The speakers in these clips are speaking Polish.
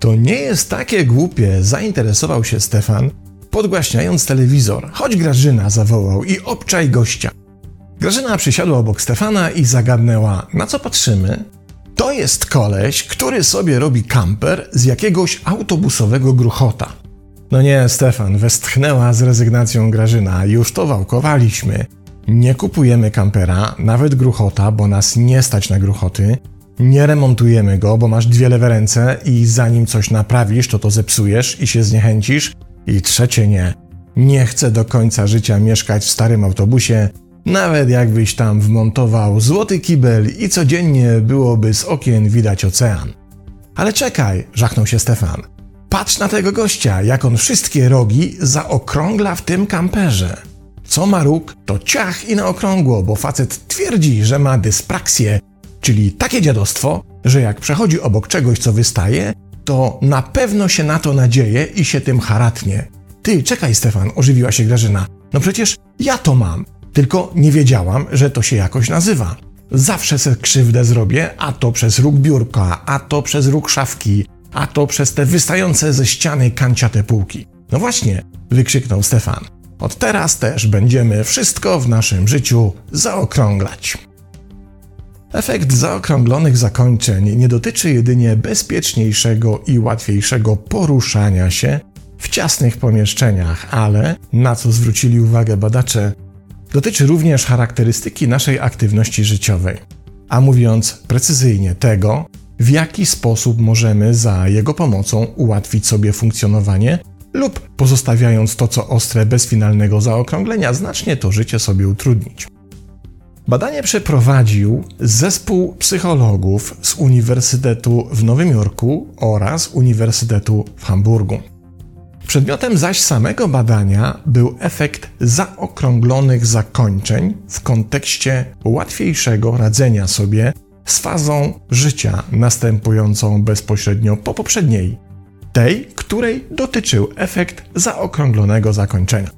To nie jest takie głupie, zainteresował się Stefan, podgłaśniając telewizor. Chodź Grażyna, zawołał i obczaj gościa. Grażyna przysiadła obok Stefana i zagadnęła, na co patrzymy? To jest koleś, który sobie robi kamper z jakiegoś autobusowego gruchota. No nie, Stefan, westchnęła z rezygnacją Grażyna, już to wałkowaliśmy. Nie kupujemy kampera, nawet gruchota, bo nas nie stać na gruchoty. Nie remontujemy go, bo masz dwie lewe ręce i zanim coś naprawisz, to to zepsujesz i się zniechęcisz. I trzecie nie. Nie chcę do końca życia mieszkać w starym autobusie, nawet jakbyś tam wmontował złoty kibel i codziennie byłoby z okien widać ocean. Ale czekaj, żachnął się Stefan. Patrz na tego gościa, jak on wszystkie rogi zaokrągla w tym kamperze. Co ma róg, to ciach i na okrągło, bo facet twierdzi, że ma dyspraksję, czyli takie dziadostwo, że jak przechodzi obok czegoś, co wystaje, to na pewno się na to nadzieje i się tym haratnie. Ty, czekaj, Stefan, ożywiła się Grażyna. No przecież ja to mam, tylko nie wiedziałam, że to się jakoś nazywa. Zawsze se krzywdę zrobię, a to przez róg biurka, a to przez róg szafki, a to przez te wystające ze ściany kanciate półki. No właśnie, wykrzyknął Stefan. Od teraz też będziemy wszystko w naszym życiu zaokrąglać. Efekt zaokrąglonych zakończeń nie dotyczy jedynie bezpieczniejszego i łatwiejszego poruszania się w ciasnych pomieszczeniach, ale, na co zwrócili uwagę badacze, dotyczy również charakterystyki naszej aktywności życiowej. A mówiąc precyzyjnie tego, w jaki sposób możemy za jego pomocą ułatwić sobie funkcjonowanie lub pozostawiając to co ostre bez finalnego zaokrąglenia, znacznie to życie sobie utrudnić. Badanie przeprowadził zespół psychologów z Uniwersytetu w Nowym Jorku oraz Uniwersytetu w Hamburgu. Przedmiotem zaś samego badania był efekt zaokrąglonych zakończeń w kontekście łatwiejszego radzenia sobie z fazą życia następującą bezpośrednio po poprzedniej, tej, której dotyczył efekt zaokrąglonego zakończenia.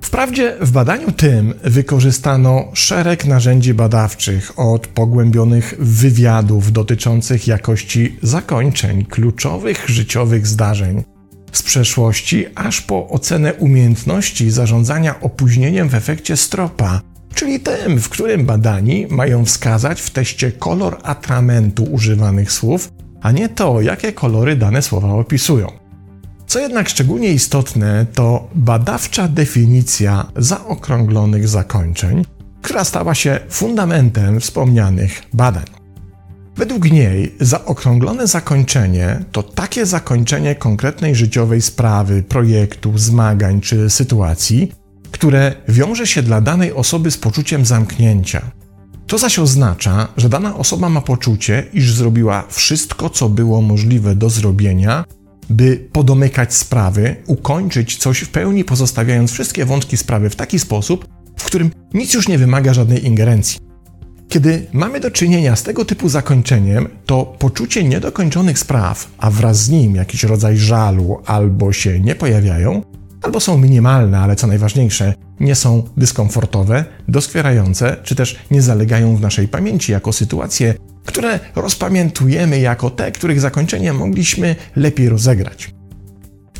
Wprawdzie w badaniu tym wykorzystano szereg narzędzi badawczych, od pogłębionych wywiadów dotyczących jakości zakończeń kluczowych życiowych zdarzeń z przeszłości, aż po ocenę umiejętności zarządzania opóźnieniem w efekcie stropa, czyli tym, w którym badani mają wskazać w teście kolor atramentu używanych słów, a nie to, jakie kolory dane słowa opisują. Co jednak szczególnie istotne, to badawcza definicja zaokrąglonych zakończeń, która stała się fundamentem wspomnianych badań. Według niej zaokrąglone zakończenie to takie zakończenie konkretnej życiowej sprawy, projektu, zmagań czy sytuacji, które wiąże się dla danej osoby z poczuciem zamknięcia. To zaś oznacza, że dana osoba ma poczucie, iż zrobiła wszystko, co było możliwe do zrobienia, by podomykać sprawy, ukończyć coś w pełni, pozostawiając wszystkie wątki sprawy w taki sposób, w którym nic już nie wymaga żadnej ingerencji. Kiedy mamy do czynienia z tego typu zakończeniem, to poczucie niedokończonych spraw, a wraz z nim jakiś rodzaj żalu albo się nie pojawiają, albo są minimalne, ale co najważniejsze, nie są dyskomfortowe, doskwierające, czy też nie zalegają w naszej pamięci jako sytuacje, które rozpamiętujemy jako te, których zakończenie mogliśmy lepiej rozegrać.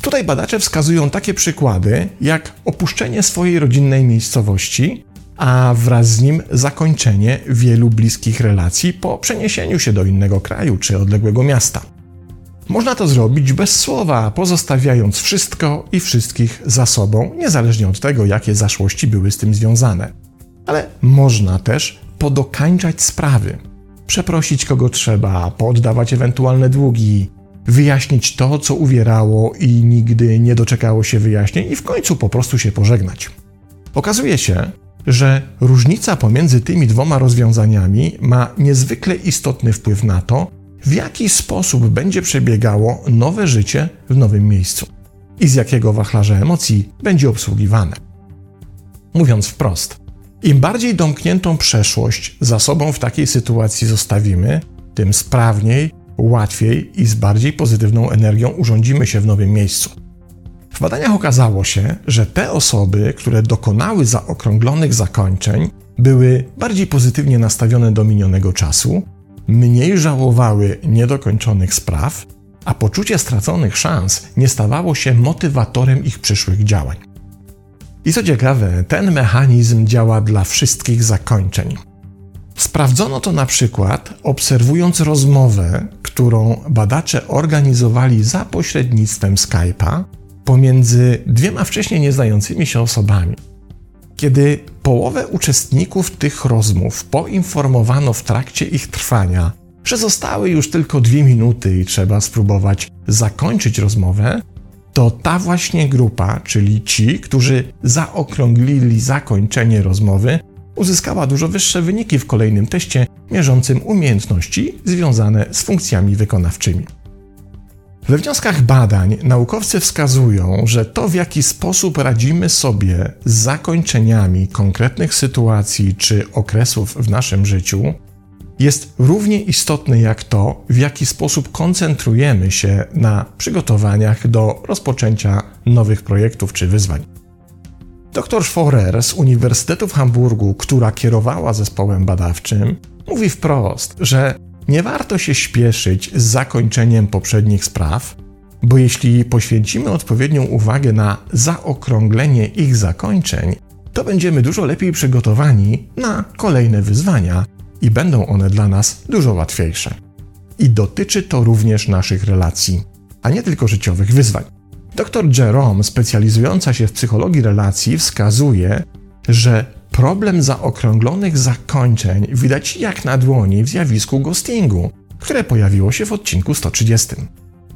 Tutaj badacze wskazują takie przykłady, jak opuszczenie swojej rodzinnej miejscowości, a wraz z nim zakończenie wielu bliskich relacji po przeniesieniu się do innego kraju czy odległego miasta. Można to zrobić bez słowa, pozostawiając wszystko i wszystkich za sobą, niezależnie od tego, jakie zaszłości były z tym związane. Ale można też podokańczać sprawy, przeprosić kogo trzeba, poddawać ewentualne długi, wyjaśnić to, co uwierało i nigdy nie doczekało się wyjaśnień, i w końcu po prostu się pożegnać. Okazuje się, że różnica pomiędzy tymi dwoma rozwiązaniami ma niezwykle istotny wpływ na to, w jaki sposób będzie przebiegało nowe życie w nowym miejscu i z jakiego wachlarza emocji będzie obsługiwane. Mówiąc wprost, im bardziej domkniętą przeszłość za sobą w takiej sytuacji zostawimy, tym sprawniej, łatwiej i z bardziej pozytywną energią urządzimy się w nowym miejscu. W badaniach okazało się, że te osoby, które dokonały zaokrąglonych zakończeń, były bardziej pozytywnie nastawione do minionego czasu, mniej żałowały niedokończonych spraw, a poczucie straconych szans nie stawało się motywatorem ich przyszłych działań. I co ciekawe, ten mechanizm działa dla wszystkich zakończeń. Sprawdzono to na przykład obserwując rozmowę, którą badacze organizowali za pośrednictwem Skype'a pomiędzy dwiema wcześniej nieznającymi się osobami. Kiedy połowę uczestników tych rozmów poinformowano w trakcie ich trwania, że zostały już tylko dwie minuty i trzeba spróbować zakończyć rozmowę, to ta właśnie grupa, czyli ci, którzy zaokrąglili zakończenie rozmowy, uzyskała dużo wyższe wyniki w kolejnym teście mierzącym umiejętności związane z funkcjami wykonawczymi. We wnioskach badań naukowcy wskazują, że to w jaki sposób radzimy sobie z zakończeniami konkretnych sytuacji czy okresów w naszym życiu jest równie istotne jak to, w jaki sposób koncentrujemy się na przygotowaniach do rozpoczęcia nowych projektów czy wyzwań. Dr Forer z Uniwersytetu w Hamburgu, która kierowała zespołem badawczym, mówi wprost, że nie warto się śpieszyć z zakończeniem poprzednich spraw, bo jeśli poświęcimy odpowiednią uwagę na zaokrąglenie ich zakończeń, to będziemy dużo lepiej przygotowani na kolejne wyzwania i będą one dla nas dużo łatwiejsze. I dotyczy to również naszych relacji, a nie tylko życiowych wyzwań. Dr Jerome, specjalizująca się w psychologii relacji, wskazuje, że problem zaokrąglonych zakończeń widać jak na dłoni w zjawisku ghostingu, które pojawiło się w odcinku 130.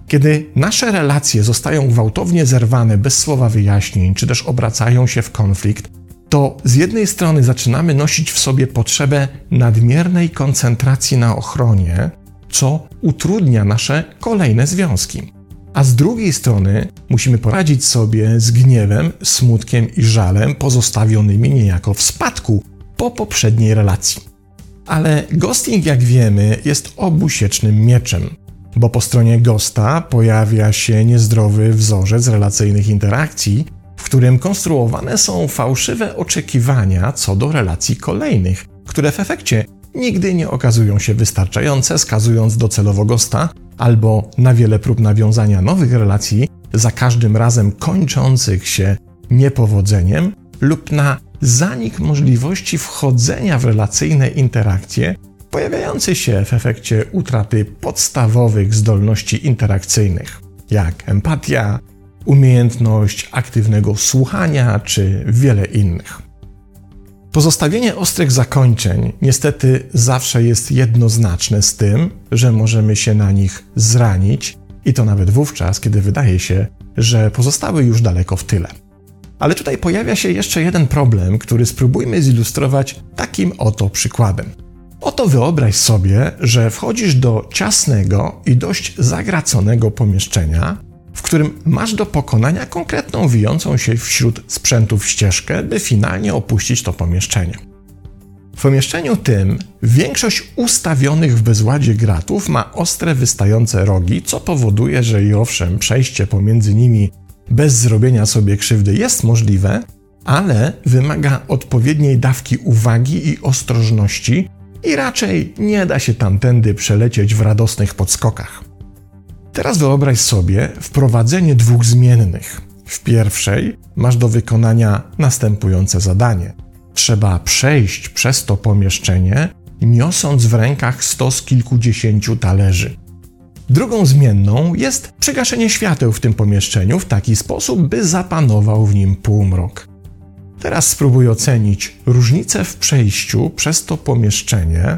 Kiedy nasze relacje zostają gwałtownie zerwane bez słowa wyjaśnień, czy też obracają się w konflikt, to z jednej strony zaczynamy nosić w sobie potrzebę nadmiernej koncentracji na ochronie, co utrudnia nasze kolejne związki. A z drugiej strony musimy poradzić sobie z gniewem, smutkiem i żalem pozostawionymi niejako w spadku po poprzedniej relacji. Ale ghosting, jak wiemy, jest obusiecznym mieczem, bo po stronie ghosta pojawia się niezdrowy wzorzec relacyjnych interakcji, w którym konstruowane są fałszywe oczekiwania co do relacji kolejnych, które w efekcie nigdy nie okazują się wystarczające, skazując docelowo gosta albo na wiele prób nawiązania nowych relacji, za każdym razem kończących się niepowodzeniem, lub na zanik możliwości wchodzenia w relacyjne interakcje, pojawiający się w efekcie utraty podstawowych zdolności interakcyjnych, jak empatia, umiejętność aktywnego słuchania czy wiele innych. Pozostawienie ostrych zakończeń niestety zawsze jest jednoznaczne z tym, że możemy się na nich zranić i to nawet wówczas, kiedy wydaje się, że pozostały już daleko w tyle. Ale tutaj pojawia się jeszcze jeden problem, który spróbujmy zilustrować takim oto przykładem. Oto wyobraź sobie, że wchodzisz do ciasnego i dość zagraconego pomieszczenia, w którym masz do pokonania konkretną wijącą się wśród sprzętów ścieżkę, by finalnie opuścić to pomieszczenie. W pomieszczeniu tym większość ustawionych w bezładzie gratów ma ostre, wystające rogi, co powoduje, że i owszem, przejście pomiędzy nimi bez zrobienia sobie krzywdy jest możliwe, ale wymaga odpowiedniej dawki uwagi i ostrożności i raczej nie da się tamtędy przelecieć w radosnych podskokach. Teraz wyobraź sobie wprowadzenie dwóch zmiennych. W pierwszej masz do wykonania następujące zadanie. Trzeba przejść przez to pomieszczenie, niosąc w rękach stos kilkudziesięciu talerzy. Drugą zmienną jest przygaszenie świateł w tym pomieszczeniu w taki sposób, by zapanował w nim półmrok. Teraz spróbuj ocenić różnicę w przejściu przez to pomieszczenie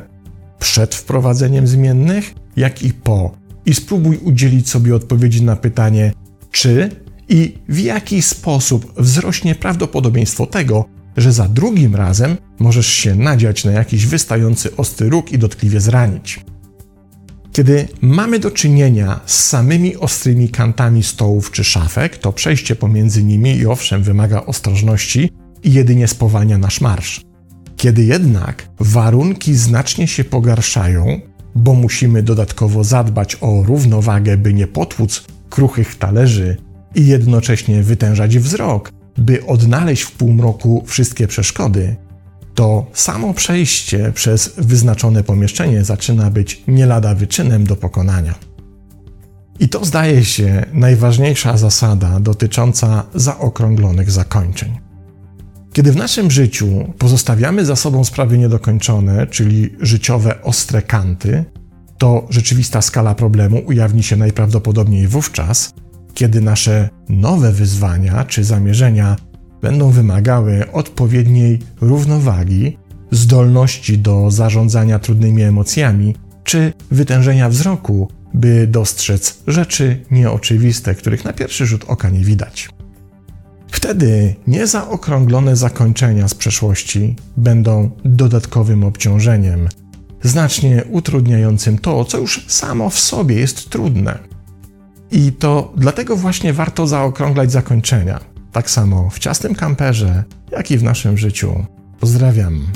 przed wprowadzeniem zmiennych, jak i po i spróbuj udzielić sobie odpowiedzi na pytanie, czy i w jaki sposób wzrośnie prawdopodobieństwo tego, że za drugim razem możesz się nadziać na jakiś wystający ostry róg i dotkliwie zranić. Kiedy mamy do czynienia z samymi ostrymi kantami stołów czy szafek, to przejście pomiędzy nimi i owszem wymaga ostrożności i jedynie spowalnia nasz marsz. Kiedy jednak warunki znacznie się pogarszają, bo musimy dodatkowo zadbać o równowagę, by nie potłuc kruchych talerzy i jednocześnie wytężać wzrok, by odnaleźć w półmroku wszystkie przeszkody, to samo przejście przez wyznaczone pomieszczenie zaczyna być nie lada wyczynem do pokonania. I to zdaje się najważniejsza zasada dotycząca zaokrąglonych zakończeń. Kiedy w naszym życiu pozostawiamy za sobą sprawy niedokończone, czyli życiowe ostre kanty, to rzeczywista skala problemu ujawni się najprawdopodobniej wówczas, kiedy nasze nowe wyzwania czy zamierzenia będą wymagały odpowiedniej równowagi, zdolności do zarządzania trudnymi emocjami czy wytężenia wzroku, by dostrzec rzeczy nieoczywiste, których na pierwszy rzut oka nie widać. Wtedy niezaokrąglone zakończenia z przeszłości będą dodatkowym obciążeniem, znacznie utrudniającym to, co już samo w sobie jest trudne. I to dlatego właśnie warto zaokrąglać zakończenia, tak samo w ciasnym kamperze, jak i w naszym życiu. Pozdrawiam.